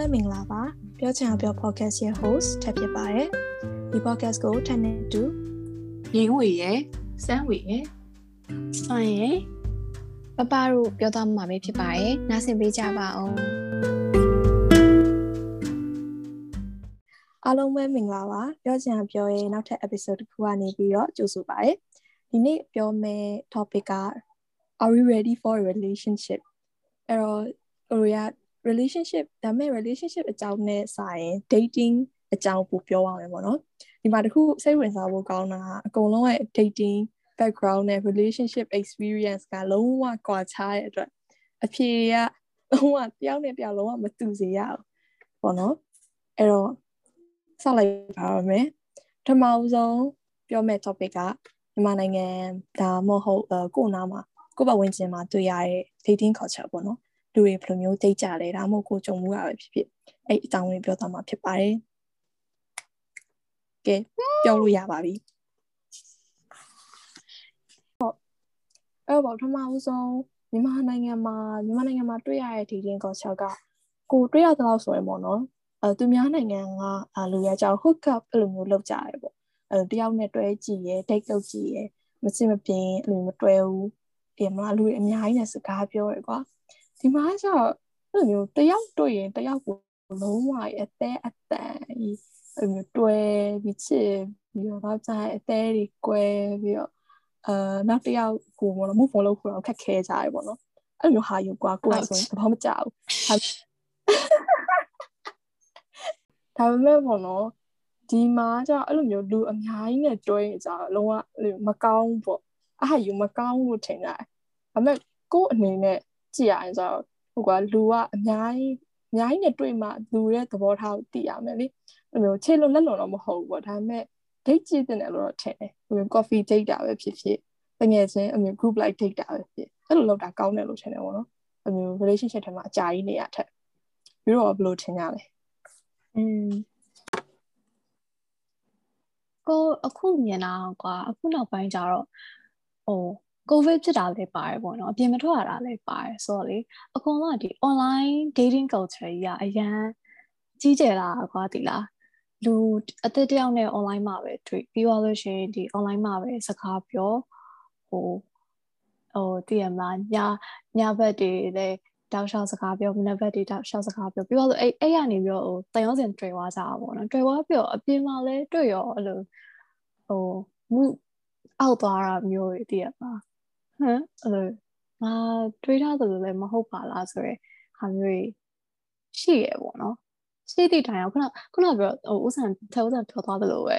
ပဲမင်္ဂလာပါပြောချင်အောင်ပြော podcast ရဲ့ host ထပ်ဖြစ်ပါတယ်ဒီ podcast ကိုထပ်နေတူငိမ့်ဝေရဲ့စမ်းဝေရဲ့ဆိုရင်ပပတို့ပြောသွားမှာပဲဖြစ်ပါတယ်နားဆင်ပေးကြပါအောင်အားလုံးပဲမင်္ဂလာပါပြောချင်အောင်ပြောရဲ့နောက်ထပ် episode တစ်ခုကနေပြီးတော့ကြိုဆိုပါရစေဒီနေ့ပြောမယ့် topic က are we ready for a relationship အဲ့တော့ဟိုရ relationship ဒါပေမဲ့ relationship အကြောင်းနဲ့စာရင် dating အကြောင်းပိုပြောရမယ်ပေါ့နော်ဒီမှာတခုစိတ်ဝင်စားဖို့ကောင်းတာအကုန်လုံးရဲ့ dating background နဲ့ relationship experience ကလုံးဝကွာခြားတဲ့အတွက်အဖြေကလုံးဝတယောက်နဲ့တယောက်လုံးဝမတူစေရဘူးပေါ့နော်အဲ့တော့ဆက်လိုက်ပါမယ်ပထမဆုံးပြောမယ့် topic ကမြန်မာနိုင်ငံဒါမဟုတ်ကိုနားမှာကိုယ့်ဘဝဝင်ကျင်မှာတွေ့ရတဲ့ dating culture ပေါ့နော် လူတွေဘယ်လိုမျိုးတိတ်ကြလဲဒါမှမဟုတ်ကိုကြုံမှုရပဲဖြစ်ဖြစ်အဲ့အကြောင်းလေးပြောသွားမှာဖြစ်ပါတယ်ကဲပြောလို့ရပါပြီဟုတ်အဲ့တော့ပထမဆုံးမြန်မာနိုင်ငံမှာမြန်မာနိုင်ငံမှာတွေ့ရတဲ့ dating culture ကကိုတွေ့ရတဲ့လောက်ဆိုရင်ပေါ့နော်အဲသူများနိုင်ငံကလူရကြောင် hook up အဲ့လိုမျိုးလုပ်ကြတယ်ပေါ့အဲတယောက်နဲ့တွဲကြည့်ရယ် date လုပ်ကြည့်ရယ်မစင်မပြင်းအဲ့လိုမတွဲဘူးအေးမလားလူတွေအများကြီးနဲ့စကားပြောရယ်ကွာ ဒီမှာကျတော့အဲ့လိုမျိုးတယောက်တွေ့ရင်တယောက်ကိုလုံးဝအသေးအတန်ကြီးအဲ့လိုမျိုးတွဲပြီးချစ်ပြီးတော့တော့ကျအသေးတွေကွဲပြီးတော့အာနောက်တယောက်ကိုဘောလို့ move on လုပ်ဖို့တော့ခက်ခဲကြရပေါ့နော်အဲ့လိုမျိုးဟာယူကွာကိုယ်ဆိုရင်သဘောမကျဘူးဒါပေမဲ့ပေါ့နော်ဒီမှာကျအဲ့လိုမျိုးလူအများကြီးနဲ့တွဲနေကြတော့လုံးဝမကောင်းပေါ့အဲ့ဟာယူမကောင်းလို့ထင်ကြတယ်ဒါပေမဲ့ကိုယ့်အနေနဲ့ ကြည့်ရရင်ဆိုတော့ဟိုကလူကအများကြီးအများကြီးနဲ့တွေ့မှလူရဲ့သဘောထားကိုသိရမယ်လေအဲ့လိုမျိုးခြေလုံးလက်လုံးတော့မဟုတ်ဘူးပေါ့ဒါပေမဲ့ date ကြည့်တဲ့လို့တော့ထင်တယ်ဟို coffee date တာပဲဖြစ်ဖြစ်တကယ်ချင်းအမျိုး group like date တာပဲဖြစ်အဲ့လိုလုပ်တာကောင်းတယ်လို့ထင်တယ်ပေါ့နော်အမျိုး relationship ထဲမှာအကြာကြီးနေရထက်ပြီးတော့ဘယ်လိုထင်ကြလဲอืมကိုအခုမြင်တာကွာအခုနောက်ပိုင်းကျတော့ဟို ကိုဗစ်ဖြစ်တာလည်းပါတယ်ပေါ့နော်အပြင်မထွက်ရတာလည်းပါတယ်ဆိုတော့လေအကုန်လုံးဒီ online dating culture ကြီးကအရန်ကြီးကျယ်လာကွာဒီလားလူအသက်တယောက်နဲ့ online မှာပဲတွေ့ပြီးသွားလို့ရှိရင်ဒီ online မှာပဲစကားပြောဟိုဟိုတည်ရမလားညညဘက်တွေလည်းတောက်လျှောက်စကားပြောမနက်ဘက်တွေတောက်လျှောက်စကားပြောပြီးတော့အဲ့အဲ့ရနေပြီးတော့ဟိုတန်ရောစင်တွေ့သွားကြတာပေါ့နော်တွေ့သွားပြီးတော့အပြင်မှာလည်းတွေ့ရောအဲ့လိုဟိုမှုအောက်သွားတာမျိုးတွေတည်ရမလား ဟမ်အဲ့လိုငါတွေးထားသလိုလည်းမဟုတ်ပါလားဆိုရယ်ဟာမျိုးရှိရပေါ့နော်ရှိသည့်တိုင်အောင်ခုနခုနပြောဟိုဥစ္စာထဲဥစ္စာထော်သွားသလိုပဲ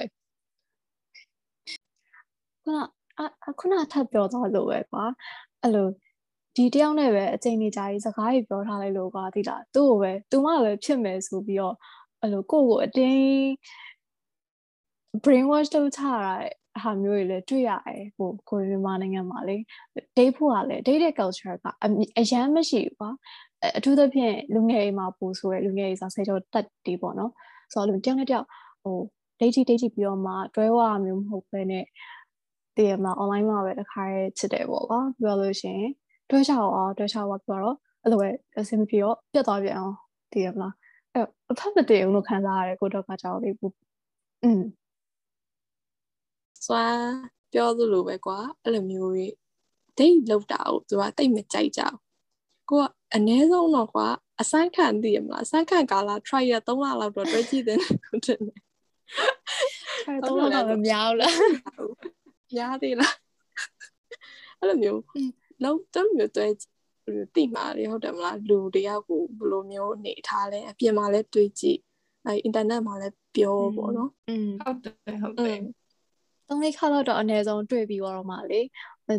ခုနအခုနထပ်ပြောသွားလို့ပဲကွာအဲ့လိုဒီတယောက်နဲ့ပဲအချိန်ကြီးကြာကြီးစကားကြီးပြောထားလိုက်လို့ကွာသိလားသူ့ကိုပဲသူမပဲဖြစ်မယ်ဆိုပြီးတော့အဲ့လိုကိုယ့်ကိုအတင်း brain wash လုပ်ချတာ ဟာမျိုးတွေလည်းတွေ့ရတယ်ဟိုကိုမြန်မာနိုင်ငံမှာလေ date ဖို့ကလည်း date culture ကအရန်မရှိဘူးကွာအထူးသဖြင့်လူငယ်တွေမှာပို့ဆိုရလူငယ်တွေဆိုဆယ်ကျော်တက်တွေပေါ့နော်ဆိုတော့တယောက်နဲ့တယောက်ဟို date date ပြီးတော့မှတွဲဝါမျိုးမဟုတ်ဘဲနဲ့တည်ရမှာ online မှာပဲတခါရဲချစ်တယ်ပေါ့ကွာပြောလို့ရှိရင်တွဲချအောင်တွဲချဝါပြောတော့အဲ့လိုပဲအဆင်မပြေတော့ပြတ်သွားပြန်အောင်တည်ရမလားအဲ့အဖက်မတည်အောင်လို့ခံစားရတယ်ကိုတော့ကကြောက်လေးဘူးอืม စွာပြောသလိုပဲကွာအဲ့လိုမျိုးတွေဒိတ်လောက်တာကိုသူကတိတ်မကြိုက်ကြဘူးကိုကအနည်းဆုံးတော့ကွာအဆိုင်ခံသိရမလားအဆိုင်ခံကာလာ try ရ3လလောက်တော့တွဲကြည့်တယ်ဟုတ်တယ် try 3လတော့မများဘူးလားများသေးလားအဲ့လိုမျိုးလောက်တော့မျိုးတွဲတိမာလေဟုတ်တယ်မလားလူတယောက်ကိုဘယ်လိုမျိုးနေထားလဲအပြင်မှာလည်းတွေးကြည့်အဲအင်တာနက်မှာလည်းပြောပေါ့နော်อืมဟုတ်တယ်ဟုတ်တယ် သုံးလေးခါတော့အနည်းဆုံးတွေ့ပြီးတော့မှလေ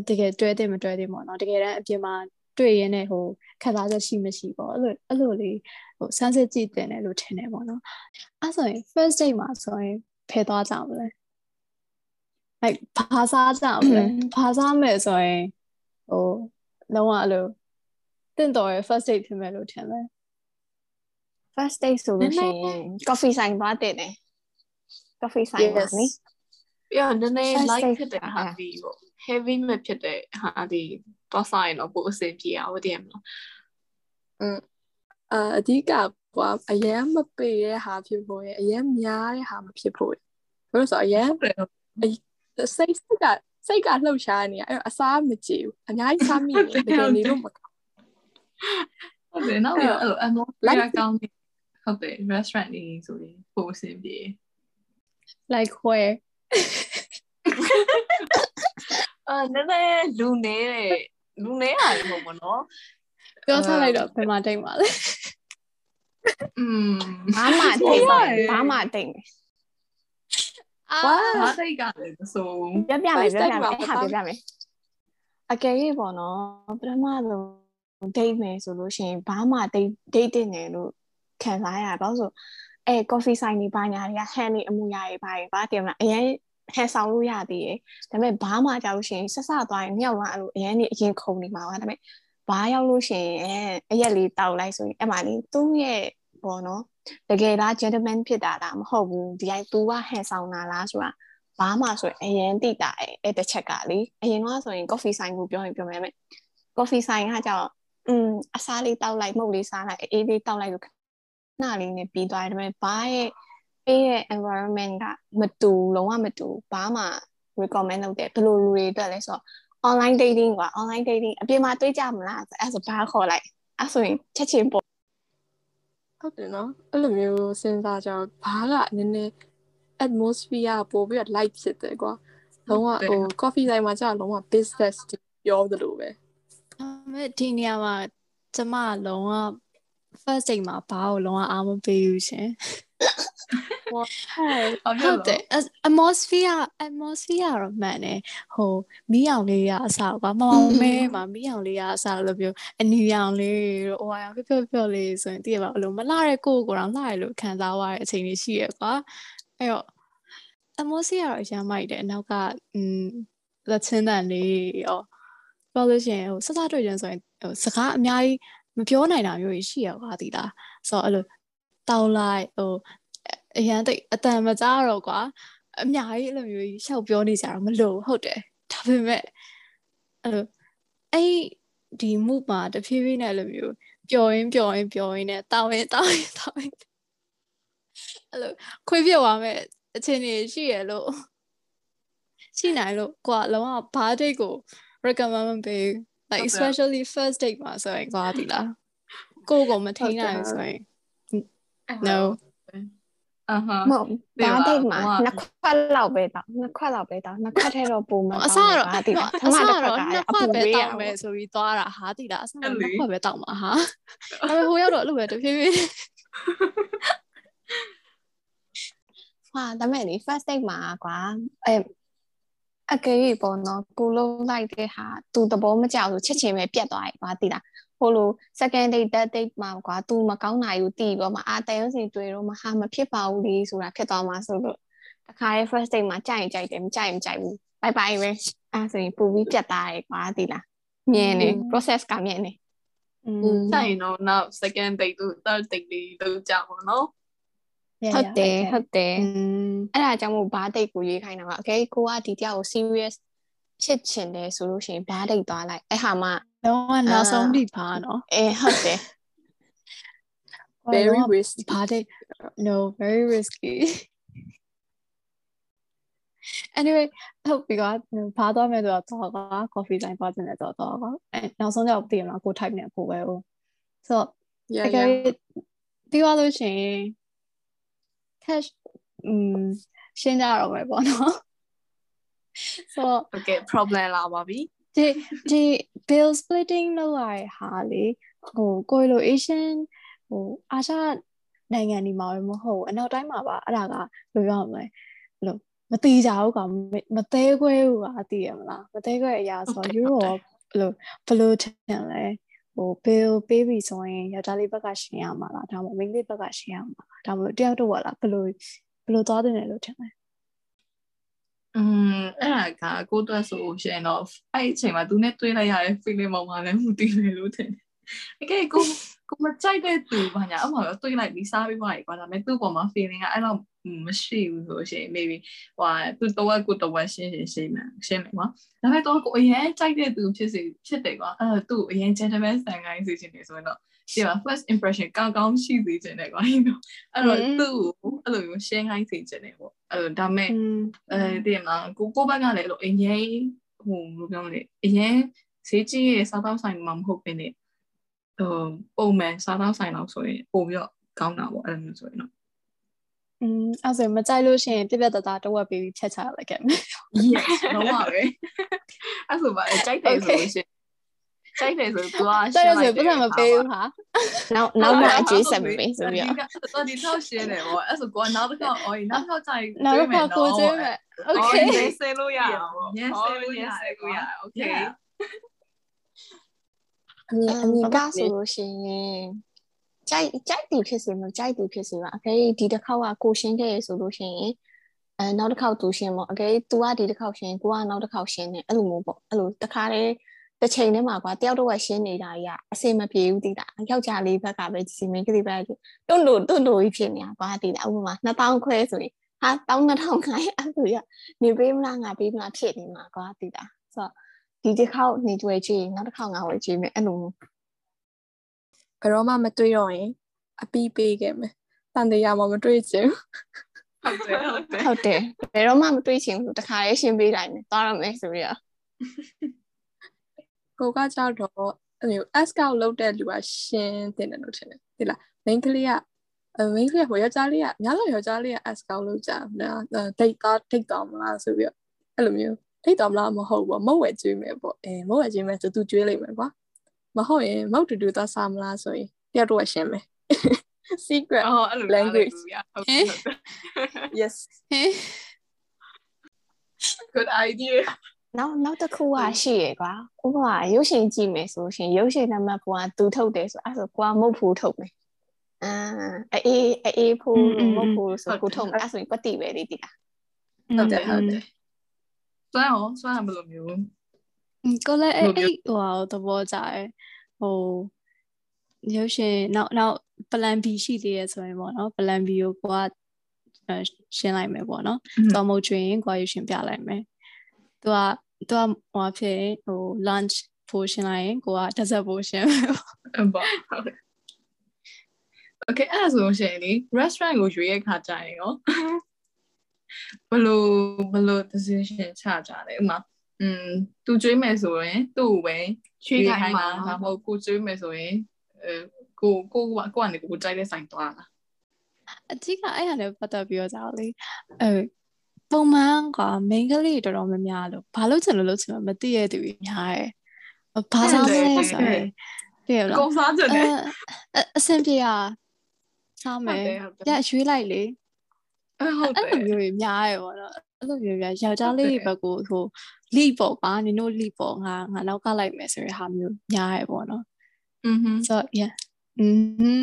တကယ်တွဲတယ်မတွဲတယ်ပေါ့နော်တကယ်တမ်းအပြင်မှာတွေ့ရင်းနဲ့ဟိုခံစားချက်ရှိမရှိပေါ့အဲ့လိုအဲ့လိုလေးဟိုစမ်းစစ်ကြည့်တင်တယ်လို့ထင်တယ်ပေါ့နော်အဲ့ဆိုရင် first date မှာဆိုရင်ဖယ်သွားကြမလဲ like ဘာစားကြမလဲဘာစားမယ်ဆိုရင်ဟိုလုံးဝအဲ့လိုတင့်တော်ရဲ့ first date ဖြစ်မယ်လို့ထင်တယ် first date ဆိုလို့ရှိရင် coffee ဆိုင်သွားတင်တယ် coffee ဆိုင်ပါနိ ပြီးတော့နည်းနည်း light ဖြစ်တဲ့ဟာဒီပေါ့ heavy မဖြစ်တဲ့ဟာဒီတော့ဆိုင်တော့ပိုအဆင်ပြေအောင်တည်ရမလားอืมအာအဓိကကွာအရန်မပေတဲ့ဟာဖြစ်ဖို့ရဲ့အရန်များတဲ့ဟာမဖြစ်ဖို့ဘယ်လိုဆိုအရန်စိတ်စိတ်ကစိတ်ကလှုပ်ရှားနေရအဲ့အစားမကြည့်ဘူးအများကြီးစားမိတယ်တကယ်နေလို့မကောင်းဟုတ်တယ်နောက်ပြီးတော့အဲ့လို atmosphere ကောင်းနေဟုတ်တယ် restaurant နေဆိုရင်ပိုအဆင်ပြေ like where အာနည်းနည်းလူနေတဲ့လူနေရတယ်မဟုတ်မနော်ပြောထားလိုက်တော့ဘယ်မှာတိတ်မှာလဲอืมဘာမှတိတ်ပါဘာမှတိတ်အာဘာတိတ်ကလည်းဆိုပြပြမယ်ပြပြမယ်ဟာပြပြမယ်အကယ်၍ပေါ့နော်ပထမဆုံးဒိတ်မယ်ဆိုလို့ရှိရင်ဘာမှဒိတ်ဒိတ်တင်တယ်လို့ခံစားရတာဘာလို့ဆို အဲ coffee ဆိုင်နေပါညာတွေက hand နေအမှုရတွေပါဘာတင်မလားအရင်ဟန်ဆောင်လို့ရသေးတယ်ဒါပေမဲ့ဘာမှကြောက်လို့ရှိရင်ဆက်ဆသွားရင်မြောက်လာအဲ့လိုအရင်နေအရင်ခုံနေမှာပါဒါပေမဲ့ဘာရောက်လို့ရှိရင်အရက်လေးတောက်လိုက်ဆိုရင်အဲ့မှာလေသူ့ရဲ့ဘောနော်တကယ်လား gentleman ဖြစ်တာလားမဟုတ်ဘူးဒီတိုင်း तू ကဟန်ဆောင်တာလားဆိုတာဘာမှဆိုရင်အရင်တိတာအဲ့တစ်ချက်ကလေအရင်ကဆိုရင် coffee ဆိုင်ကိုပြောရင်ပြောမယ် coffee ဆိုင်ကကြောက်อืมအစားလေးတောက်လိုက်မုတ်လေးစားလိုက်အေးလေးတောက်လိုက်လို့ နှာလေးနဲ့ပြီးသွားတယ်ဒါပေမဲ့ဘာရဲ့ပေးတဲ့ environment ကမတူလုံးဝမတူဘာမှ recommend လုပ်တယ်ဘယ်လိုလူတွေအတွက်လဲဆိုတော့ online dating ကွာ online dating အပြင်မှာတွေ့ကြမလားအဲ့ဆိုဘာခေါ်လိုက်အဲ့ဆိုရင်ချက်ချင်းပေါ့ဟုတ်တယ်နော်အဲ့လိုမျိုးစဉ်းစားကြတော့ဘာကနည်းနည်း atmosphere ပို့ပြီးတော့ light ဖြစ်တယ်ကွာလုံးဝဟို coffee ဆိုင်မှာကြာလုံးဝ business ပြောသလိုပဲအမေဒီနေရာမှာကျမလုံးဝ first date မှာဘာကိုလုံးဝအားမပေးဘူးရှင်ဟုတ်တယ် atmosphere atmosphere တော့မှန်တယ်ဟိုမီးအောင်လေးရအစားကွာမမောင်မဲမှာမီးအောင်လေးရအစားလို့ပြောအနီရောင်လေးတို့ဟိုအရောင်ဖြော့ဖြော့လေးဆိုရင်တည်ရပါဘလို့မလှတဲ့ကိုကိုတော့လှရလို့ခံစားရတဲ့အချိန်လေးရှိရကွာအဲ့တော့ atmosphere တော့အရင်မိုက်တယ်အနောက်ကอืมလက်ချင်းတန်လေးရောပြောလို့ရှိရင်ဟိုစစတွေ့ရင်ဆိုရင်ဟိုစကားအများကြီး မပြောနိုင်တာမျိုးရှိရကွာဒီလားဆိုတော့အဲ့လိုတောက်လိုက်ဟိုအရန်တိတ်အတန်မကြားတော့ကွာအများကြီးအဲ့လိုမျိုးရှောက်ပြောနေကြတော့မလို့ဟုတ်တယ်ဒါပေမဲ့အဲ့လိုအဲ့ဒီ move မှာတဖြည်းဖြည်းနဲ့အဲ့လိုမျိုးပျော်ရင်းပျော်ရင်းပျော်ရင်းနဲ့တောင်းရင်တောင်းရင်တောင်းရင်အဲ့လိုခွေးပြသွားမဲ့အချိန်ကြီးရှိရလို့ရှိနိုင်လို့ကွာလုံးဝဘားဒိတ်ကို recommend မပေး like especially first date မှာဆိုရင်ကွာဒီလားကိုကိုမထိနိုင်ဆိုရင် no အဟမဟုတ်ဘာတိတ်မှာနှစ်ခွက်လောက်ပဲတောင်းနှစ်ခွက်လောက်ပဲတောင်းနှစ်ခွက်ထဲတော့ပုံမအစားတော့တိလားအစားတော့နှစ်ခွက်ပဲတောင်းမယ်ဆိုပြီးသွားတာဟာတိလားအစားတော့နှစ်ခွက်ပဲတောင်းမှာဟာဒါပေမဲ့ဟိုရောက်တော့အဲ့လိုပဲတဖြည်းဖြည်းဟာဒါမဲ့လေ first date မှာကွာအဲ အကယ်၍ပေါ့နော်ကိုလုံးလိုက်တဲ့ဟာသူသဘောမကျဘူးချက်ချင်းပဲပြတ်သွားပြီကွာတိလားဟိုလို second date third date မှာကွာ तू မကောင်းတာယူတီးပေါ့မအာတန်ရုံးစီတွေ့တော့မဟာမဖြစ်ပါဘူးလေဆိုတာဖြစ်သွားမှာဆိုလို့တခါရဲ့ first date မှာကြိုက်ရင်ကြိုက်တယ်မကြိုက်ရင်မကြိုက်ဘူး bye bye ပဲအဲဆိုရင်ပူပြီးပြတ်သားတယ်ကွာတိလားမြင်နေ process ကမြင်နေอืมဆိုင်တော့ now second date တို့ third date လေးတို့ကြာပါတော့ ဟုတ်တယ်ဟုတ်တယ်အဲ့ဒါကြောင့်မို့ဘာဒိတ်ကိုရွေးခိုင်းတာပါအကယ်ကိုကဒီတရားကို serious ဖြစ်ချင်တယ်ဆိုလို့ရှိရင်ဘာဒိတ်သွားလိုက်အဲ့ဟာမှတော့နောက်ဆုံးထိပါနော်အေးဟုတ်တယ် very risky ဘာဒိတ် no very risky anyway ဟုတ်ပြီကွာဘာသွားမယ်ဆိုတော့တော့က coffee ဆိုင်သွားခြင်းနဲ့တော့တော့ကွာအဲနောက်ဆုံးတော့သိရမှာကို type နဲ့ကိုပဲဟိုဆိုတော့တကယ်ပြီးသွားလို့ရှိရင် cash อืมရှင်းကြတော့မယ်ပေါ့နော်ဆိုတော့ okay problem လာပါပြီဒီဒီ bill splitting လုပ်ရတဲ့ဟာလေဟိုကိုလို Asian ဟိုအာရှနိုင်ငံဒီမှာမဟုတ်အနောက်တိုင်းမှာပါအဲ့ဒါကဘယ်ပြောမလဲလို့မတိကြဘူးကောင်မသေးခွဲဘူးကသိရမလားမသေးခွဲအရာဆို Europe လို့ဘယ်လိုထင်လဲ ဟို bill ပေးပြီဆိုရင်ယောက်ျားလေးဘက်ကရှင်းရမှာလားဒါမှမဟုတ်မိန်းကလေးဘက်ကရှင်းရမှာလားဒါမှမဟုတ်တယောက်တော့လားဘယ်လိုဘယ်လိုသွားတယ်လို့ထင်လဲอืมအဲ့ဒါကကိုတွက်ဆိုရှင်တော့အဲ့အချိန်မှာသူနဲ့တွေ့လိုက်ရတဲ့ feeling ပေါ်မှာလည်းမူတည်တယ်လို့ထင်တယ်။အကဲကို ကိုမကြိုက်တဲ့သူဘာညာအမှတော့တွေးလိုက်ပြီးစားပြီးသွားပြီကွာဒါပေမဲ့သူ့ပေါ်မှာ feeling ကအဲ့လိုမရှိဘူးဆိုရှင် maybe ဟိုသူတော့ကိုတော့ရှင်းရှင်းရှင်းမှရှင်းမယ်ကွာဒါပေမဲ့တော့ကိုအရင်ကြိုက်တဲ့သူဖြစ်စီဖြစ်တယ်ကွာအဲ့တော့သူ့အရင် gentleman ဆန်ကိုင်းစီချင်နေဆိုရင်တော့ဒီမှာ first impression ကောင်းကောင်းရှိစေချင်တယ်ကွာအဲ့တော့သူ့အဲ့လိုမျိုး share ခိုင်းစေချင်တယ်ပေါ့အဲ့တော့ဒါပေမဲ့အဲဒီမှာကိုကိုဘက်ကလည်းအဲ့လိုအရင်ဟိုဘယ်လိုပြောမလဲအရင်ဈေးကြီးရဲ့စားတော့ဆိုင်မှာမဟုတ်ဘဲနဲ့ ဟိုပုံမှန်စားတော့ဆိုင်တော့ဆိုရင်ပို့ပြီးတော့ကောင်းတာပေါ့အဲ့လိုမျိုးဆိုရင်တော့อืมအဲ့ဆိုမကြိုက်လို့ရှိရင်ပြပြတသားတဝက်ပေးပြီးဖြတ်ချလိုက်ခဲ့မယ် yes တော့ပါပဲအဲ့ဆိုပါကြိုက်တယ်ဆိုလို့ရှိရင်ကြိုက်တယ်ဆိုသူကရှင်းလိုက်တယ်ဆိုပြန်မပေးဘူးဟာနောက်နောက်မှအကျေးဆက်မပေးဆိုပြီးတော့ဒီထောက်ရှင်းတယ်ပေါ့အဲ့ဆိုကိုကနောက်တစ်ခါအော်နောက်တစ်ခါကြိုက်နောက်တစ်ခါကိုကျွေးမယ် okay ဆင်းလို့ရအောင် yes ဆင်းလို့ရကိုရ okay အမြင်အမြင်ကဆိုလို့ရှိရင်ကြိုက်ကြိုက်သူဖြစ်စေမကြိုက်သူဖြစ်စေပါအကယ်ဒီတစ်ခေါက်ကကိုရှင်းခဲ့ရဆိုလို့ရှိရင်အဲနောက်တစ်ခေါက်သူရှင်းပေါ့အကယ် तू ကဒီတစ်ခေါက်ရှင်းကိုကနောက်တစ်ခေါက်ရှင်းနေအဲ့လိုမျိုးပေါ့အဲ့လိုတခါတည်းတစ်ချိန်တည်းမှာကွာတယောက်တော့ကရှင်းနေတာကြီးကအစင်မပြေဘူးတိတာယောက်ျားလေးဘက်ကပဲစီမင်းကလေးပဲတွန့်လို့တွန့်လို့ကြီးဖြစ်နေတာကွာတိတာဥပမာ2000ခွဲဆိုရင်ဟာ1500အဲ့လိုရနေပေးမလားငါပေးမလားဖြစ်နေမှာကွာတိတာဆိုတော့ ဒီတစ်ခေါက်နေကြွယ်ကြည့်နောက်တစ်ခေါက်ငါဝယ်ကြည့်မယ်အဲ့လိုဘယ်တော့မှမတွေးတော့ရင်အပီးပေးခဲ့မယ်တန်တရားမှမတွေးချင်ဟုတ်တယ်ဟုတ်တယ်ဟုတ်တယ်ဘယ်တော့မှမတွေးချင်ဘူးတခါရေးရှင်းပေးတိုင်းမယ်သွားရမယ်ဆိုပြီးတော့ကိုကကြောက်တော့အဲ့လို S ကောက်လောက်တဲ့လူကရှင်းတင်တယ်လို့ထင်တယ်ဒီလား main ကလေးကအဲ main ကလေးကဟိုယောက်ျားလေးကညာလို့ယောက်ျားလေးက S ကောက်လောက်ကြနော်ဒိတ်သားဒိတ်တော်မလားဆိုပြီးတော့အဲ့လိုမျိုး ဒိတ်တော်မလားမဟုတ်ဘူးမဟုတ်ဝဲကျွေးမယ်ပေါ့အဲမဟုတ်ဝဲကျွေးမယ်ဆိုသူကျွေးလိုက်မယ်ကွာမဟုတ်ရင်မဟုတ်တူတူသွားစားမလားဆိုရင်တယောက်တော့ရှင်းမယ် secret oh language okay yes good idea နောက်နောက်တစ်ခုကရှိရကွာဥပမာရုပ်ရှင်ကြည့်မယ်ဆိုရှင်ရုပ်ရှင်နံပါတ်ကွာသူထုတ်တယ်ဆိုအဲ့ဆိုကွာမုတ်ဖူးထုတ်မယ်အာအေးအေးဖူးမုတ်ဖူးဆိုကိုထုတ်မယ်အဲ့ဆိုရင်ကွတိပဲလေဒီလားဟုတ်တယ်ဟုတ်တယ် စွမ်းအောင်စွမ်းဘယ်လိုမျိုးကိုလည်းအဲ့အဲ့ဟိုဟာသဘောကျတယ်ဟိုရုပ်ရှင်နောက်နောက် plan B ရှိသေးရဲ့ဆိုရင်ပေါ့နော် plan B ကိုကိုကရှင်းလိုက်မယ်ပေါ့နော်တော်မို့ကျွင်ကိုကရုပ်ရှင်ပြလိုက်မယ်သူကသူကဟိုဖြစ်ဟို lunch portion လိုက်ရင်ကိုက dessert portion ပေါ့ဟုတ် Okay အဲ့ဒါဆိုရှင်လေ restaurant ကိုရွေးရခါကြရင်ရော ဘလို့ဘလို့ decision ချကြတယ်ဥမာอืมသူကြွေးမယ်ဆိုရင်သူ့ကိုပဲချွေးခိုင်းတာဒါမဟုတ်ကိုကြွေးမယ်ဆိုရင်အဲကိုကိုကကိုကနေကိုကြိုက်တဲ့ဆိုင်သွားတာအဓိကအဲ့ဟာလည်းပတ်သက်ပြီးတော့ကြောက်လေအဲပုံမှန်ကမိန်းကလေးတော်တော်များများလို့ဘာလို့ချင်လို့လို့ချင်မသိရတဲ့သူများရယ်ဘာသာမလဲဆိုရင်တယ်လားကုန်စားကြတယ်အအဆင်ပြေရစားမယ်ရရွေးလိုက်လေ ဟုတ်တယ်အဲ့လိုမျိုးကြီးများရပေါ့နော်အဲ့လိုမျိုးပြယောက်ျားလေးဘက်ကိုဟိုလိပေါ့ကွာနင်တို့လိပေါ့ငါငါနောက်ကလိုက်မယ်ဆိုရဟာမျိုးများရပေါ့နော်อือฮึ so yeah อืม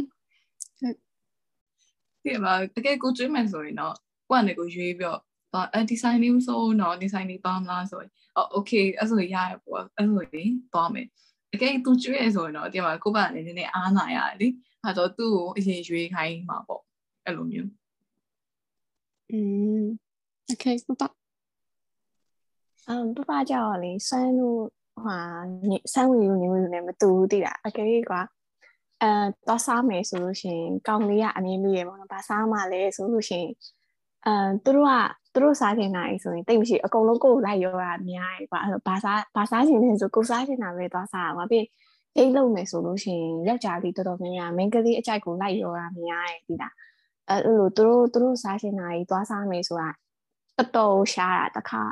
ဒီမှာတကယ်ကိုကျွေးမယ်ဆိုရင်တော့ကိုကနေကိုရွေးပြီးတော့သွားအဲဒီဆိုင်လေးမဆိုတော့ဒီဆိုင်လေးသွားမလားဆိုရင်အော်โอเคအဲ့ဆိုရရပေါ့အဲ့ဆိုရင်သွားမယ်တကယ်သူကျွေးရဆိုရင်တော့ဒီမှာကိုပါနေနေအားနာရတယ်လေအဲတော့သူ့ကိုအရင်ရွေးခိုင်းမှာပေါ့အဲ့လိုမျိုး อืม okay ပပအမ်ပပကြောက်လေဆန်းတို့ဟာဆန်းဝင်ယူနေလို့လည်းမတူဘူးတိတာအကယ်၍ကွာအဲသွားစားမယ်ဆိုလို့ရှိရင်ကောင်းလေးကအမြင်မိရပေါ့နော်။ဘာစားမှလဲဆိုလို့ရှိရင်အဲသူတို့ကသူတို့စားချင်တာကြီးဆိုရင်တိတ်မရှိအကုန်လုံးကိုယ်လိုက်ရောတာများတယ်ကွာ။အဲဘာစားဘာစားချင်လဲဆိုကိုစားချင်တာပဲသွားစားရမှာပြီးအိတ်လုံးမယ်ဆိုလို့ရှိရင်ယောက်ျားလေးတော်တော်များများမိန်းကလေးအကြိုက်ကိုလိုက်ရောတာများတယ်ဒီလား။ အဲလိုသူတို့သူတို့စားချင်တာကြီးသွားစားမယ်ဆိုတာတော်တော်ရှားတာတခါ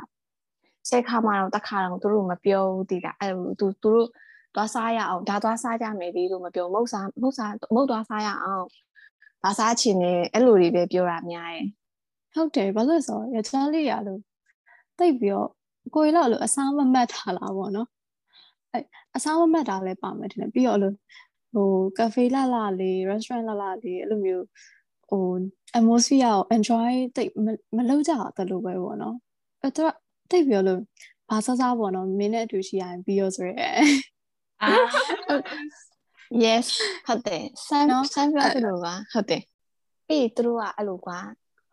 ဆယ်ခါမှတော့တခါတော့သူတို့မပြောဘူးဒီလား။အဲသူသူတို့သွားစားရအောင်ဒါသွားစားကြမယ်လေလို့မပြောမဟုတ်စားမဟုတ်စားမဟုတ်သွားစားရအောင်ဘာစားချင်လဲအဲ့လိုတွေပဲပြောတာများတယ်ဟုတ်တယ်ဘာလို့ဆိုရချားလေးရလို့တိတ်ပြီးတော့ကိုယ်လောက်လို့အစားမမတ်ထားလာပေါ့နော်အဲအစားမမတ်တာလည်းပါမယ်ထင်တယ်ပြီးတော့လို့ဟိုကဖေးလာလာလေး restaurant လာလာလေးအဲ့လိုမျိုး ဟို atmosphere ကို enjoy တိတ်မလုပ်ကြတယ်လို့ပဲပေါ့နော်အဲ့တော့တိတ်ပြီးတော့လို့ဘာစားစားပေါ့နော်မင်းနဲ့အတူရှိရရင်ပြီးရောဆိုရဲအာ yes ဟုတ်တယ်ဆန်းနော်ဆန်းပြောသလိုပါဟုတ်တယ်ပြီးသူတို့ကအဲ့လိုကွာ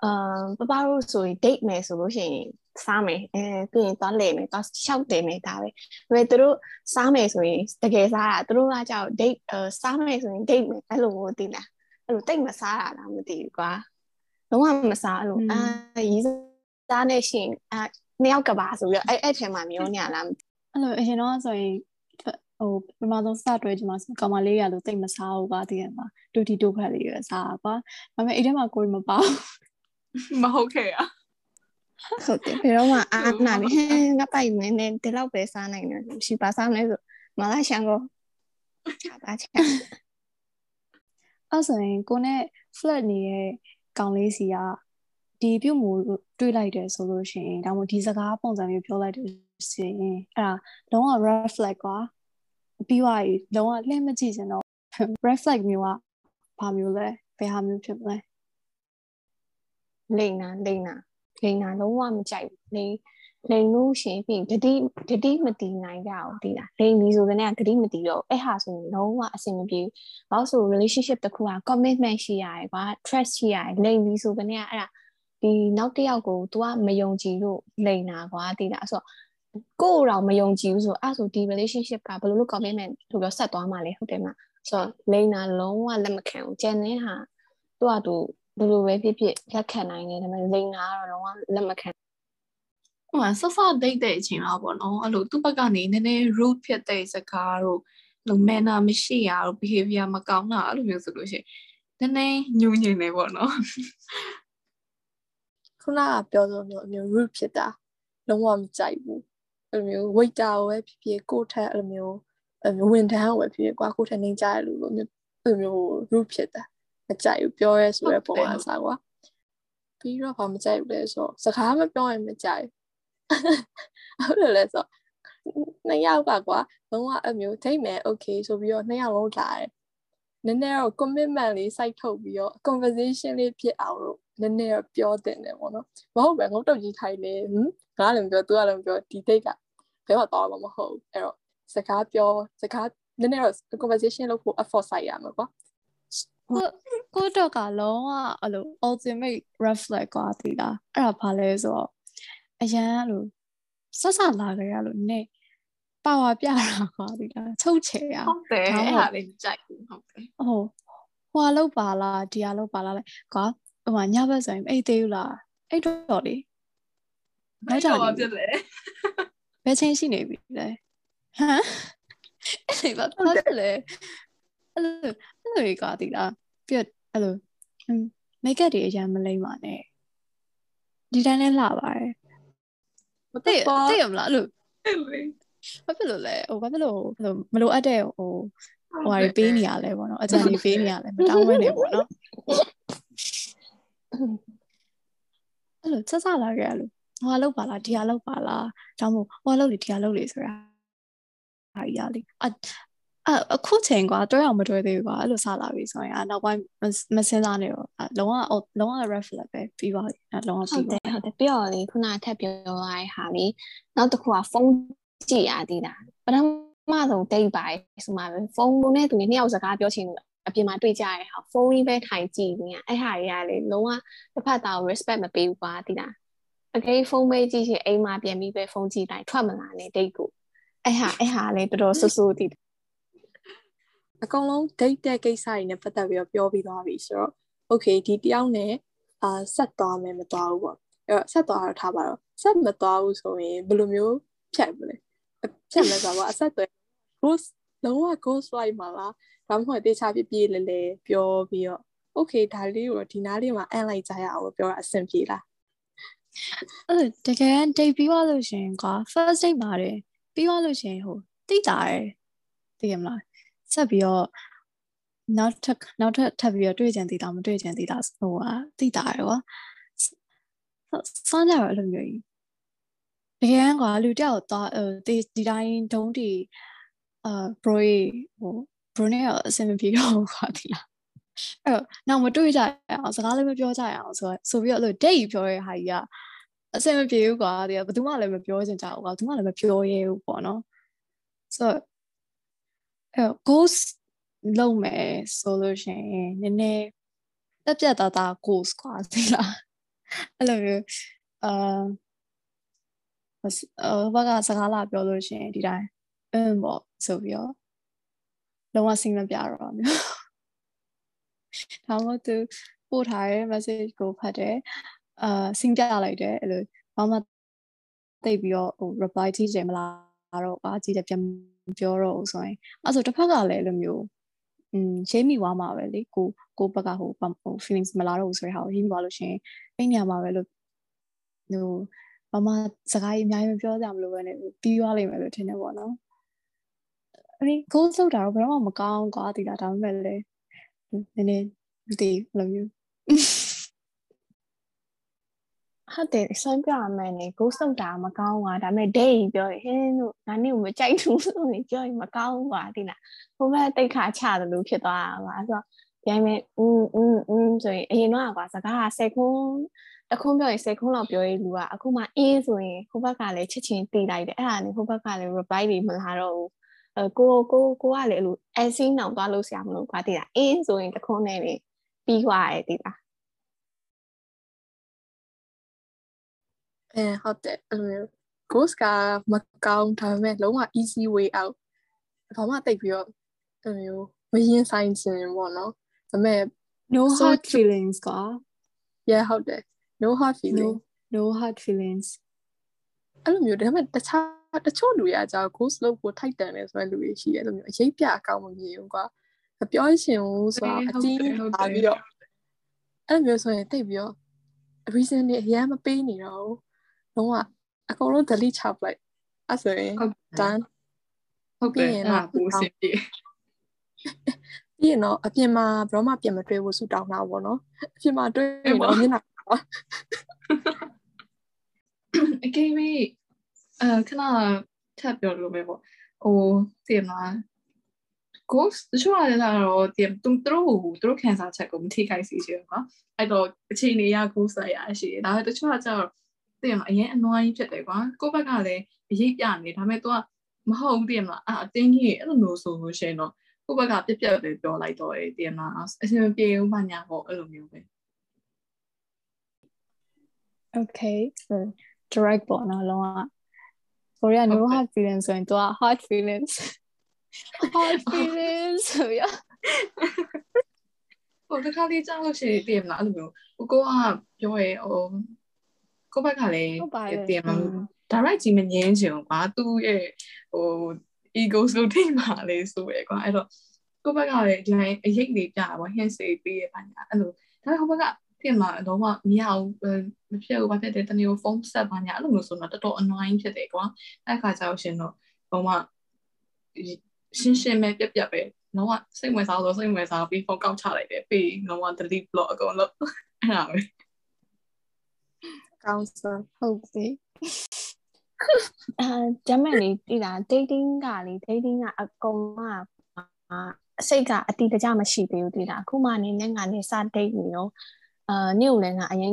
အမ်ပပတို့ဆိုရင် date မယ်ဆိုလို့ရှိရင်စားမယ်အဲပြီးရင်သွားလေမယ်သွားရှောက်တယ်မယ်ဒါပဲဒါပေမဲ့သူတို့စားမယ်ဆိုရင်တကယ်စားတာသူတို့ကကြောက် date အဲစားမယ်ဆိုရင် date မယ်အဲ့လိုမျိုးသိလား အဲ့လိုတိတ်မစားတာလားမသိဘူးကွာလုံးဝမစားအဲ့လိုအာရီးစားနေရှင်အာနှစ်ယောက်ကပါဆိုပြီးတော့အဲ့အဲ့ထဲမှာမျိုးညာလားမသိအဲ့လိုအရင်တော့ဆိုရင်ဟိုပထမဆုံးစတွဲကြမှာဆိုကောင်မလေးရလို့တိတ်မစားဘူးကွာတည်ရမှာတူတီတူခက်လေးရစားကွာဒါပေမဲ့အဲ့ထဲမှာကိုယ်မပေါ့မဟုတ်ခဲ့อ่ะဟုတ်တယ်ဘယ်တော့မှအာနာနေဟဲငါပိုက်မင်းနဲ့ဒီလောက်ပဲစားနိုင်တယ်ရှိပါစားမလဲဆိုမလာရှန်ကိုချပါချာ အဲ့ဆိုရင်ကိုနဲ့ flat နေတဲ့ကောင်လေးစီကဒီပြုတ်မှုတွေးလိုက်တယ်ဆိုလို့ရှိရင်ဒါမှမဟုတ်ဒီစကားပုံစံမျိုးပြောလိုက်တယ်ဆိုရင်အဲ့ဒါလုံးဝ red flag ကွာပြီးသွားပြီလုံးဝလှည့်မကြည့်စင်တော့ red flag မျိုးကဘာမျိုးလဲဘယ်ဟာမျိုးဖြစ်မလဲလိန်နာလိန်နာလိန်နာလုံးဝမကြိုက်ဘူးလိန် လိန်လို့ရှိရင်ပြီးဂတိဂတိမတီးနိုင်ကြဘူးဒီလားလိန်ပြီဆိုတဲ့ကဂတိမတီးတော့အဲ့ဟာဆိုရင်လုံးဝအဆင်မပြေဘူးဘာလို့ဆို relationship တစ်ခုက commitment ရှိရတယ်ကွာ trust ရှိရတယ်လိန်ပြီဆိုတဲ့ကအဲ့ဒါဒီနောက်တစ်ယောက်ကို तू ကမယုံကြည်လို့လိန်နာကွာဒီလားဆိုတော့ကိုယ်တော့မယုံကြည်ဘူးဆိုအဲ့ဆိုဒီ relationship ကဘယ်လိုလုပ် commitment လို့ပြောဆက်သွားမှာလဲဟုတ်တယ်မဆိုတော့လိန်နာလုံးဝလက်မခံဘူးကျန်တဲ့ဟာသူ့ဟာသူဘယ်လိုပဲဖြစ်ဖြစ်လက်ခံနိုင်တယ်ဒါပေမဲ့လိန်နာကတော့လုံးဝလက်မခံ ဟိုဆဆဒိတ်တဲ့အချိန်တော့ပေါ့နော်အဲ့လိုသူ့ဘက်ကနေနည်းနည်း rude ဖြစ်တဲ့စကားတို့လို manner မရှိရတို့ behavior မကောင်းတာအဲ့လိုမျိုးဆိုလို့ရှိရင်နည်းနည်းညှို့ညင်နေပေါ့နော်ခုနကပြောသလိုမျိုးအမျိုး root ဖြစ်တာလုံးဝမကြိုက်ဘူးအဲ့လိုမျိုး waiter ကိုပဲဖြစ်ဖြစ်ကိုယ့်ထက်အဲ့လိုမျိုးအဲ့လိုမျိုးဝန်ထမ်းကိုပဲဖြစ်ဖြစ်ကွာကိုယ့်ထက်နေကြရလို့လိုမျိုးအဲ့လိုမျိုး root ဖြစ်တာမကြိုက်ဘူးပြောရဲဆိုတဲ့ပုံစံစားကွာပြီးတော့ဘာမကြိုက်ဘူးလဲဆိုတော့စကားမပြောရင်မကြိုက်ဘူး ဟုတ်တယ်လဲဆိုတော့နှစ်ယောက်ကကွာလုံးဝအဲ့မျိုးဒိတ်မယ် okay ဆိုပြီးတော့နှစ်ယောက်လုံးလာတယ်နည်းနည်းတော့ commitment လေးစိုက်ထုတ်ပြီးတော့ conversation လေးဖြစ်အောင်လို့နည်းနည်းတော့ပြောတင်တယ်ပေါ့နော်မဟုတ်ပဲငုတ်တုတ်ကြီးထိုင်နေဟမ်ငါလည်းမပြောသူကလည်းမပြောဒီ date ကဘယ်မှာတော့မှမဟုတ်ဘူးအဲ့တော့စကားပြောစကားနည်းနည်းတော့ conversation လုပ်ဖို့ effort စိုက်ရမှာကွာကိုကိုတော့ကလုံးဝအဲ့လို ultimate red flag ကွာတည်လားအဲ့ဒါဘာလဲဆိုတော့ အရန်အဲ့လိုဆက်ဆက်လာကြရလို့နည်းပါဝါပြတာကွာတည်လားချုပ်ချယ်ရဟုတ်တယ်ဒါအဲ့မှမဟုတ်ဟာလေးမကြိုက်ဘူးဟုတ်တယ်ဟိုဟွာလောက်ပါလားဒီဟာလောက်ပါလားလဲကွာဟိုမှာညဘက်ဆိုရင်အိတ်သေးဘူးလားအိတ်တော့လေနောက်ကြဘာနေဖြစ်လဲဘယ်ချင်းရှိနေပြီလဲဟမ်အဲ့ဒီဘာဖြစ်လဲအဲ့လိုအဲ့လိုကြီးကွာတည်လားပြတ်အဲ့လိုမိတ်ကပ်တွေအရင်မလိမ့်ပါနဲ့ဒီတိုင်းလဲလှပါတယ် မတသိတ်ပါသိရမလားအဲ့လိုအဲ့လေဘာဖြစ်လို့လဲဟိုဘာဖြစ်လို့ဟိုမလိုအပ်တဲ့ဟိုဟိုဟာတွေပေးနေရလဲပေါ့နော်အကြံတွေပေးနေရလဲမတောင်းဝဲနေပေါ့နော်အဲ့လိုဆက်ဆက်လာကြရလို့ဟိုဟာလောက်ပါလားဒီဟာလောက်ပါလားဒါမှမဟုတ်ဟိုဟာလောက်လေဒီဟာလောက်လေဆိုတာဟာကြီးရလေ အအအခုချိန်ကွာတွဲအောင်မတွဲသေးဘူးကွာအဲ့လိုစလာပြီဆိုရင်အနောက်ပိုင်းမစင်းစားနေတော့လုံးဝလုံးဝ reflect ပဲပြီးပါပြီအဲ့လုံးဝဟုတ်ပြီးတပါယ်ဟုတ်တယ်ပြီးတော့လေခုနထပ်ပြောရတဲ့ဟာလေးနောက်တစ်ခုကဖုန်းကြည့်ရသေးတာပထမဆုံးဒိတ်ပါဆိုမှပဲဖုန်းနဲ့သူနှစ်ယောက်စကားပြောချင်လို့အပြင်မှာတွေ့ကြရတဲ့ဟာဖုန်းကြီးပဲထိုင်ကြည့်နေရအဲ့ဟာတွေကလေလုံးဝတစ်ဖက်သားကို respect မပေးဘူးပါတိလားအကေဖုန်းပဲကြည့်ချင်အိမ်မှာပြန်ပြီးပဲဖုန်းကြည့်တိုင်းထွက်မလာနဲ့ဒိတ်ကိုအဲ့ဟာအဲ့ဟာလေတော်တော်ဆူဆူတည် အကုန်လုံး date တဲ့ကိစ္စတွေနဲ့ပတ်သက်ပြီးတော့ပြောပြီးသွားပြီဆိုတော့ okay ဒီတယောက်နဲ့အာဆက်သွားမယ်မသွားဘူးပေါ့အဲ့တော့ဆက်သွားတော့ထားပါတော့ဆက်မသွားဘူးဆိုရင်ဘယ်လိုမျိုးဖြတ်မလဲဖြတ်မလဲဆိုတော့အဆက်တွေ ghost လုံးဝ ghost like မှာလားဒါမှမဟုတ်တေချာပြပြလဲလဲပြောပြီးတော့ okay ဒါလေးကိုဒီနားလေးမှာအန်လိုက်ကြရအောင်လို့ပြောတာအဆင်ပြေလားအဲ့လိုတကယ် date ပြီးသွားလို့ရှရင်ကွာ first date မှာတယ်ပြီးသွားလို့ရှရင်ဟိုတိတာတယ်သိရမလား ဆက်ပြီးတော့နောက်ထပ်နောက်ထပ်ထပ်ပြီးတော့တွေ့ကြံသေးတာမတွေ့ကြံသေးတာဟိုဟာတိတာတယ်ကွာစမ်းကြတော့အဲ့လိုမျိုးကြီးတကယ်ကွာလူတယောက်သွားဒီဒီတိုင်းဒုံးတီအာ bro ဟို bro နဲ့အဆင်မပြေတော့ဘူးကွာဒီလားအဲ့တော့နောက်မတွေ့ကြရအောင်စကားလည်းမပြောကြရအောင်ဆိုဆိုပြီးတော့အဲ့လို date ပြောရဲဟာကြီးကအဆင်မပြေဘူးကွာဒီကဘယ်သူမှလည်းမပြောချင်ကြဘူးကွာဘယ်သူမှလည်းမပြောရဲဘူးပေါ့နော်ဆိုတော့ အဲ့ ghost လုပ်မယ်ဆိုလို့ရှိရင်နည်းနည်းတက်ပြတ်သားသား course ကွာသိလားအဲ့လိုမျိုးအာအဘာကစကားလာပြောလို့ရှိရင်ဒီတိုင်းအင်းပေါ့ဆိုပြီးတော့လုံးဝစိတ်မပြတော့မျိုးဒါမှမဟုတ်သူပို့ထားတဲ့ message ကိုဖတ်တယ်အာစိတ်ပြလိုက်တယ်အဲ့လိုဘာမှသိပြီးတော့ဟို reply ကြည့်ကြမလား တော့ပါကြည့်တယ်ပြန်ပြောတော့ဆိုရင်အဲ့ဆိုတစ်ဖက်ကလည်းအဲ့လိုမျိုးอืมရှင်းမိသွားမှာပဲလေကိုကိုဘက်ကဟိုဟို feelings မလာတော့ဘူးဆိုတဲ့ဟာကိုရင်းသွားလို့ရှင်အဲ့နေရာမှာပဲလို့ဟိုဘာမှစကားကြီးအများကြီးမပြောကြမလို့ပဲねပြီးသွားလိမ့်မယ်လို့ထင်တယ်ပေါ့နော်အဲ့ဒီ goal လောက်တာတော့ဘယ်တော့မှမကောင်းကွာဒီလားဒါပေမဲ့လေနည်းနည်းမသိဘူးလို့မျိုး ဟုတ်တယ်ဆွမ်းပြရမယ်နေ ghost လောက်တာမကောင်းပါဒါပေမဲ့ day ပြောရင်ဟင်းတို့ငါနေ့ကိုမကြိုက်ဘူးလို့ပြောရင်မကောင်းပါဒီလားဟိုဘက်တိတ်ခါချတယ်လို့ဖြစ်သွားတာပါအဲ့တော့ပြန်မယ်อืมอืมอืมဆိုရင်အရင်တော့ကွာစကားက10ခွန်းတခုံးပြောရင်10ခွန်းလောက်ပြောရင်လူကအခုမှအင်းဆိုရင်ဟိုဘက်ကလည်းချစ်ချင်းတီးလိုက်တယ်အဲ့ဒါနဲ့ဟိုဘက်ကလည်း reply တွေမလာတော့ဘူးအဲကိုကိုကိုကလည်းအဲ့လိုအစင်းအောင်သွားလို့ဆရာမလို့ကွာတည်တာအင်းဆိုရင်တခုံးနဲ့ပြီးသွားတယ်တည် အဲဟုတ်တယ်အဲ့လိုမျိုး ghost ကမကောင်းဒါပေမဲ့လုံးဝ easy way out ဘာမှတိတ်ပြီးတော့အဲ့လိုမျိုးမရင်ဆိုင်ခြင်းပေါ့နော်ဒါပေမဲ့ no hard feelings ကွာ yeah ဟုတ်တယ် no hard feeling no hard feelings အဲ့လိုမျိုးဒါပေမဲ့တခြားတချို့လူရအကြောင်း ghost လို့ကိုထိုက်တန်တယ်ဆိုတဲ့လူတွေရှိတယ်အဲ့လိုမျိုးအရေးပြအကောင်းမမြင်ဘူးကွာမပြောရှင်ဘူးဆိုတာအတင်းပါပြီးတော့အဲ့လိုမျိုးဆိုရင်တိတ်ပြီးတော့ reason တွေအများမပေးနေတော့ဘူး လုံးဝအကုန်လုံး delete ချပလိုက်အဲ့ဆိုရင် done ဟုတ်ကဲ့အဲ့ဒါပူစင်ပြေပြီးရင်တော့အပြင်မှာဘရောမှပြင်မတွေ့ဘူးဆူတောင်းတာပေါ့နော်အပြင်မှာတွေ့ရင်တော့မျက်နှာပါအကယ်၍အဲခဏထပ်ပြောလို့ပဲပေါ့ဟိုတင်လား ghost တချို့ကလည်းတော့တင်သူတို့သူတို့ခံစားချက်ကိုမထိခိုက်စေချင်ဘူးကွာအဲ့တော့အချိန်နေရ ghost ရရှိတယ်ဒါပေမဲ့တချို့ကကျတော့ တင်လားအရင်အနွားကြီးဖြစ်တယ်ကွာကိုယ့်ဘက်ကလည်းအရေးပြနေဒါပေမဲ့ तू ကမဟုတ်ဘူးတင်လားအာအတင်းကြီးအဲ့လိုမျိုးဆိုလို့ရှိရင်တော့ကိုယ့်ဘက်ကပြက်ပြက်ပဲပြောလိုက်တော့တယ်တင်လားအဆင်မပြေဘူးမှညာပေါ့အဲ့လိုမျိုးပဲ okay so direct ပေါ့နော်လုံးဝကိုရီးယား no hard feelings ဆိုရင်သူက hard feelings hard feelings ဆိုရဟိုတခါလေးကြောက်လို့ရှိရင်ပြင်မလားအဲ့လိုမျိုးဟိုကိုကပြောရဲဟို ကိုဘက်ကလည်းပြင်မလို့ direct ကြီးမငင်းချင်ဘူးကွာသူ့ရဲ့ဟို ego ဆိုထိမှလေးဆိုရဲကွာအဲ့တော့ကိုဘက်ကလည်းဒီတိုင်းအရေးလေးပြတာပေါ့ hint စေးပေးရပါညာအဲ့လိုဒါပေမဲ့ဟိုဘက်ကပြင်မှာတော့မမရဘူးမဖြစ်ဘူးဘာဖြစ်တယ်တနေ့ကိုဖုန်းဆက်ပါညာအဲ့လိုမျိုးဆိုတော့တော်တော် annoying ဖြစ်တယ်ကွာအဲ့ခါကျတော့ရှင်တော့ဘာမှရှင်းရှင်းပဲပြက်ပြက်ပဲတော့စိတ်ဝင်စားလို့စိတ်ဝင်စားပြီးဖုန်းကောက်ချလိုက်တယ်ပြီးတော့ delete block အကုန်လုံးအဲ့ဒါပဲ ကောင်းစဟုတ်ပြီအဲကျမလေးတည်တာ dating ကလေ dating ကအကုန်လုံးကအစိတ်ကအတိတကျမရှိသေးဘူးတည်တာအခုမှနေနဲ့ငါနေစ date နေရောအာနင့်ကိုလည်းငါအရင်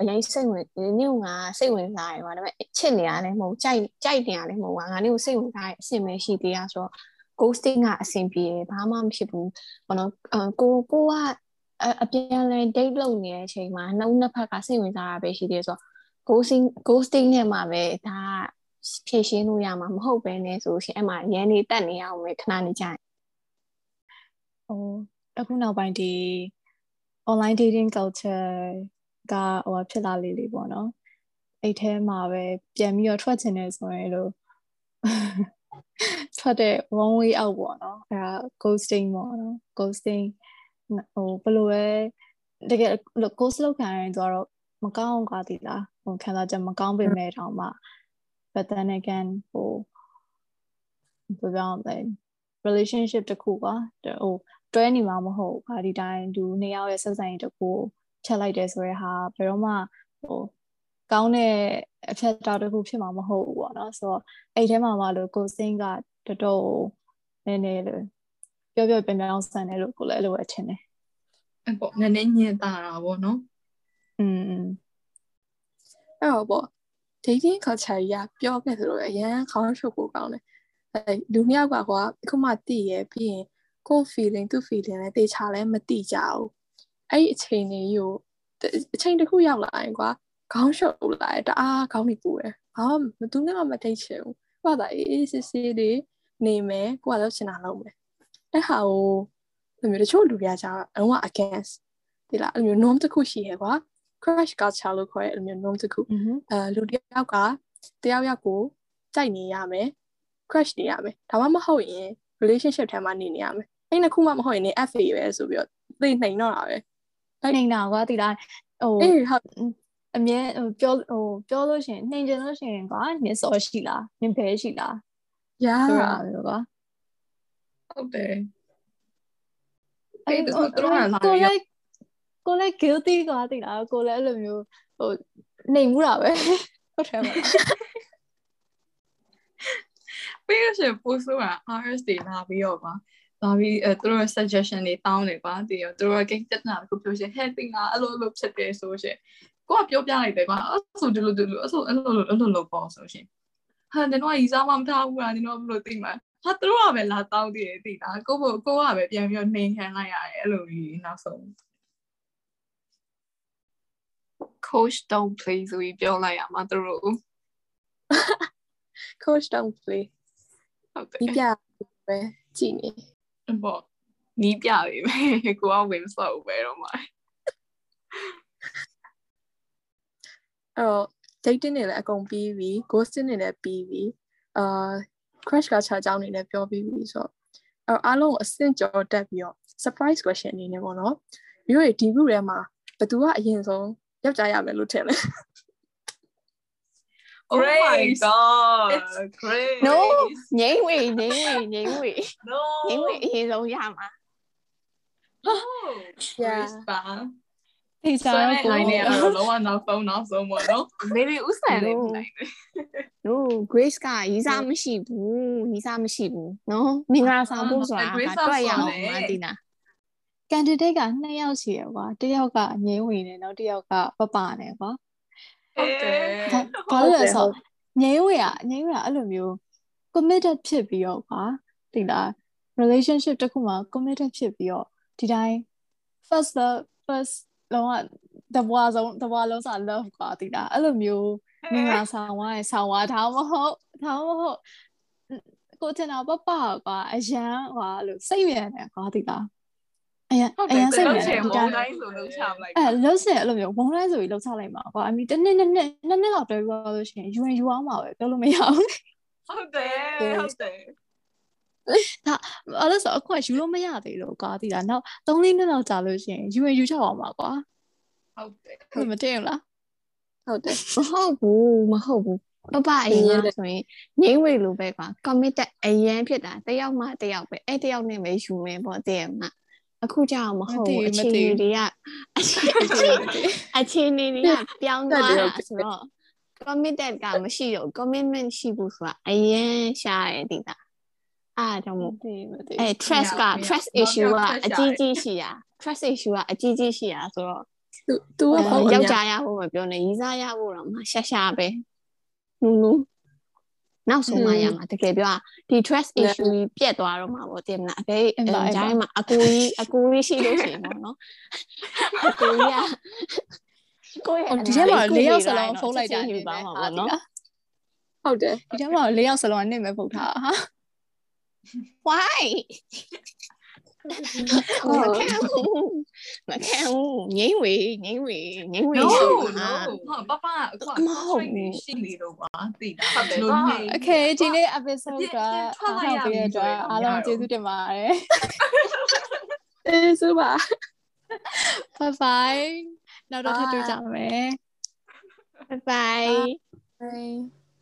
အရင်စိတ်ဝင်နင့်ကငါစိတ်ဝင်စားရပါဒါပေမဲ့ချစ်နေရလဲမဟုတ်ကြိုက်ကြိုက်နေရလဲမဟုတ်ငါငါနင့်ကိုစိတ်ဝင်စားရအဆင်မရှိသေးရဆိုတော့ ghosting ကအဆင်ပြေတယ်ဘာမှမဖြစ်ဘူးဘောနော်ကိုကိုကအပြန်လဲ date လုပ်နေတဲ့အချိန်မှာနှုတ်နှစ်ဖက်ကစိတ်ဝင်စားတာပဲရှိသေးဆိုတော့ ghosting ghosting နဲ့မှာပဲဒါဖြည့်ရှင်းလို့ရမှာမဟုတ်ပဲနဲ့ဆိုရှင်အဲ့မှာရန်နေတက်နေအောင်ပဲခဏနေကြရင်ဟိုအခုနောက်ပိုင်းဒီ online dating culture ကဟိုဖြစ်လာလေးလေးပေါ့နော်အဲ့ထဲမှာပဲပြန်ပြီးတော့ထွက်ချင်တယ်ဆိုရင်လို့ထွက်တဲ့ one way out ပေါ့နော်အဲဒါ ghosting ပေါ့နော် ghosting ဟိုဘယ်လိုပဲတကယ် ghost လောက်ခံရင်တော့ မကောင်းကွာဒီလားဟိုခံစားချက်မကောင်းပေမဲ့တောင်မှ but then again ဟိုဘယ်ပြောင်းလဲ relationship တခုကွာဟိုတွဲနေမှာမဟုတ်ဘူးဒီတိုင်းသူနှစ်ယောက်ရဲ့ဆက်ဆံရေးတခုဖြတ်လိုက်တယ်ဆိုရဲဟာဘယ်တော့မှဟိုကောင်းတဲ့အဖြတ်တော်တခုဖြစ်မှာမဟုတ်ဘူးပေါ့နော်ဆိုတော့အဲ့ထဲမှာမှလို့ကိုစင်းကတော်တော်နည်းနည်းလို့ပြောပြောပြန်ပြောင်းဆန်တယ်လို့ကိုလည်းအဲ့လိုပဲထင်တယ်အဲ့ပေါ့နည်းနည်းညင်တာတာပေါ့နော်อืม အဲ့တော့ပေါ့ dating culture ကြီးကပြောခဲ့သလိုအရန်ခေါင်းချုပ်ဖို့ကောင်းတယ်အဲလူနှစ်ယောက်ကကွာအခုမှတည်ရပြီးရင်ကိုယ် feeling သူ feeling လဲတေချာလဲမတိကြဘူးအဲ့ဒီအချိန်လေးကိုအချိန်တစ်ခုရောက်လာရင်ကွာခေါင်းရှုပ်လာတယ်တအားခေါင်းနေပူတယ်ဘာမှမသူနဲ့မှမတိတ်ချင်ဘူးကိုကသာအေးအေးဆေးဆေးလေးနေမယ်ကိုကလည်းချင်တာလုပ်မယ်အဲ့ဟာကိုအဲ့မျိုးတချို့လူတွေကကြာအလုံးဝ against ဒီလားအဲ့မျိုး norm တစ်ခုရှိရကွာ crash culture လို့ခေါ်တဲ့အဲ့လိုမျိုး norm တစ်ခုအဲလူတစ်ယောက်ကတယောက်ယောက်ကိုကြိုက်နေရမယ် crash နေရမယ်ဒါမှမဟုတ်ရင် relationship ထဲမှာနေနေရမယ်အဲ့နှစ်ခုမှမဟုတ်ရင် FA ပဲဆိုပြီးတော့သိနှိမ်တော့တာပဲနှိမ်တာကွာတိလားဟိုအေးဟုတ်အမြဲဟိုပြောဟိုပြောလို့ရှင်နှိမ်ကျင်လို့ရှင်ကွာနင်စောရှိလားနင်ဘဲရှိလားရာဆိုတာပဲကွာဟုတ်တယ်အဲ့တော့တော့ရိုက် ကိုလည်း guilty ကွာတိလားကိုလည်းအဲ့လိုမျိုးဟိုနှိမ်မှုတာပဲဟုတ်တယ်မလားပြီးလို့ရှိရင်ပို့ဆိုတာ RS တွေလာပြီးတော့ပါလာပြီးအဲသူတို့ရဲ့ suggestion တွေတောင်းတယ်ကွာတည်ရောသူတို့ကကိစ္စနာကိုပြောရှင် hey တင်တာအဲ့လိုလိုဖြစ်တယ်ဆိုရှင်ကိုကပြောပြလိုက်တယ်ကွာအဲ့ဆိုဒီလိုဒီလိုအဲ့ဆိုအဲ့လိုလိုအဲ့လိုလိုပေါ့ဆိုရှင်ဟာဒီတော့ရီစားမမထားဘူးလားဒီတော့ဘယ်လိုသိမှာဟာသူတို့ကပဲလာတောင်းတည်တယ်တည်လားကိုကိုကိုကပဲပြန်ပြီးတော့နှိမ်ခံလိုက်ရတယ်အဲ့လိုကြီးနောက်ဆုံး coach don't play ဆိုပြီးပြောလိုက်ရမှာသူတို့ coach don't play ဟုတ်တယ်ဒီပြပဲကြည်နေပေါ့နီးပြပြီပဲကိုကဝင်ဆော့ပဲတော့မှာအဲ့တော့ dating တွေလည်းအကုန်ပြီးပြီ ghosting တွေလည်းပြီးပြီအာ crush culture အကြောင်းတွေလည်းပြောပြီးပြီဆိုတော့အဲ့တော့အားလုံးကိုအဆင့်ကျော်တက်ပြီးတော့ surprise question အနေနဲ့ပေါ့နော်မျိုးတွေဒီ group ထဲမှာဘယ်သူကအရင်ဆုံး ယောက်ျားရမယ်လို့ထင်လဲ Oh my god It's- great no ငိမ့်ဝေငိမ့်ဝေငိမ့်ဝေ no ငိမ့်ဝေအရင်ဆုံးရမှာ Yeah. Chris ပါသိချာဆိုတော့တဲ့ကို line နဲ့တော့လုံးဝနောက်ဆုံးနောက်ဆုံးပေါ့နော်မေရီဥဆိုင်လေးနိုင်တယ် no grace ကရီစားမရှိဘူးရီစားမရှိဘူးနော်မင်္ဂလာဆောင်ဖို့ဆိုတာကတွေ့ရအောင်မသိ လား candidate ကနှစ်ယောက်ရှိရကွာတစ်ယောက်ကငင်းဝင်တယ်နောက်တစ်ယောက်ကပပနဲ့ကွာဟုတ်တယ်ဒါဘာလို့လဲဆိုတော့ငိမ့်ဝေကငိမ့်ဝေကအဲ့လိုမျိုး committed ဖြစ်ပြီးတော့ကွာသိလား relationship တစ်ခုမှာ committed ဖြစ်ပြီးတော့ဒီတိုင်း first love first လုံးဝတဘွားဆုံးတဘွားလုံးစာ love ကွာသိလားအဲ့လိုမျိုးမင်္ဂလာဆောင်ဝါးဆောင်ဝါဒါမှမဟုတ်ဒါမှမဟုတ်ကိုတင်တာပပကွာအရန်ကွာလို့စိတ်မြန်တယ်ကွာသိလား အရန်ဟုတ်အတရယ်န်စိတ်လို့မြန်ချတယ်င်ဒီမုတိုင်းန်းတိုင်းဆိုလို့ချလိုက်အဲလှုပ်ဆက်အဲ့လိုမျိုးဝုံတိုင်းဆိုပြီးလှုပ်ချလိုက်မှာကွာအမီတစ်နှစ်နှစ်နှစ်နှစ်နှစ်လောက်တွဲပြီးတော့လို့ရှိရင်ယူရင်ယူအောင်ပါပဲပြောလို့မရဘူးဟုတ်တယ်ဟုတ်တယ်အဲ့လိုဆိုအခုကယူလို့မရသေးလို့ကွာသိလားနောက်3လေးနှစ်လောက်ကြာလို့ရှိရင်ယူရင်ယူချအောင်ပါကွာဟုတ်တယ်ဟုတ်မတင်ဘူးလားဟုတ်တယ်မဟုတ်ဘူးမဟုတ်ဘူးပပအရင်ကဆိုရင်ငိမ့်ဝေလိုပဲကွာ committed အရင်ဖြစ်တာတယောက်မှတယောက်ပဲအဲ့တယောက်နဲ့ပဲယူမယ်ပေါ့တည်ရမှာ အခုကြောင်မဟုတ်ဘူးအချိန်တွေကအခြေအနေတွေကပြောင်းသွားတာဆိုတော့ committed ကမရှိတော့ commitment ရှိဘူးဆိုတာအရင်ရှားရတဲ့တာအားကြောင့်မို့သိမသိအဲ trust က trust issue ကအကြီးကြီးရှိတာ trust issue ကအကြီးကြီးရှိတာဆိုတော့သူသူကပေါ့ယောက်ျားရဖို့မပြောနဲ့ရီးစားရဖို့တော့မှရှာရှာပဲနူးနူး နောက်ဆုံးမှရမှာတကယ်ပြောဒီ trust issue ကြီးပြတ်သွားတော့မှာပေါ့တင်မလားအဖေဂျိုင်းမှာအကူကြီးအကူကြီးရှိလို့ရှိရင်ပေါ့နော်အကူကြီးကကိုယ့်ရဲ့ဒီထဲမှာ၄ယောက်စလုံးဖုန်းလိုက်ကြနေပါပါမှာမှာပေါ့နော်နော်ဟုတ်တယ်ဒီထဲမှာ၄ယောက်စလုံးကနင့်ပဲဖုတ်ထားဟာ why မခံဘူးမခံဘူးငိမ့်ဝေငိမ့်ဝေငိမ့်ဝေ no ရှိ no မှာဟာပပအခုမဟုတ်ဘူးရှိနေတော့ကွာသိတာဟုတ်တယ်လို့နေ Okay ဒီနေ့ episode ကပြန်ထွက်အားလိုက်ထုတ်ရပေးပြီတဲ့အတွက်ဆိုရင်အားလုံးမရဘူးကျေးဇူးတင်ပါတယ်အေးဆိုပါ bye bye နောက်တော့ထပ်တွေ့ကြမယ် bye bye bye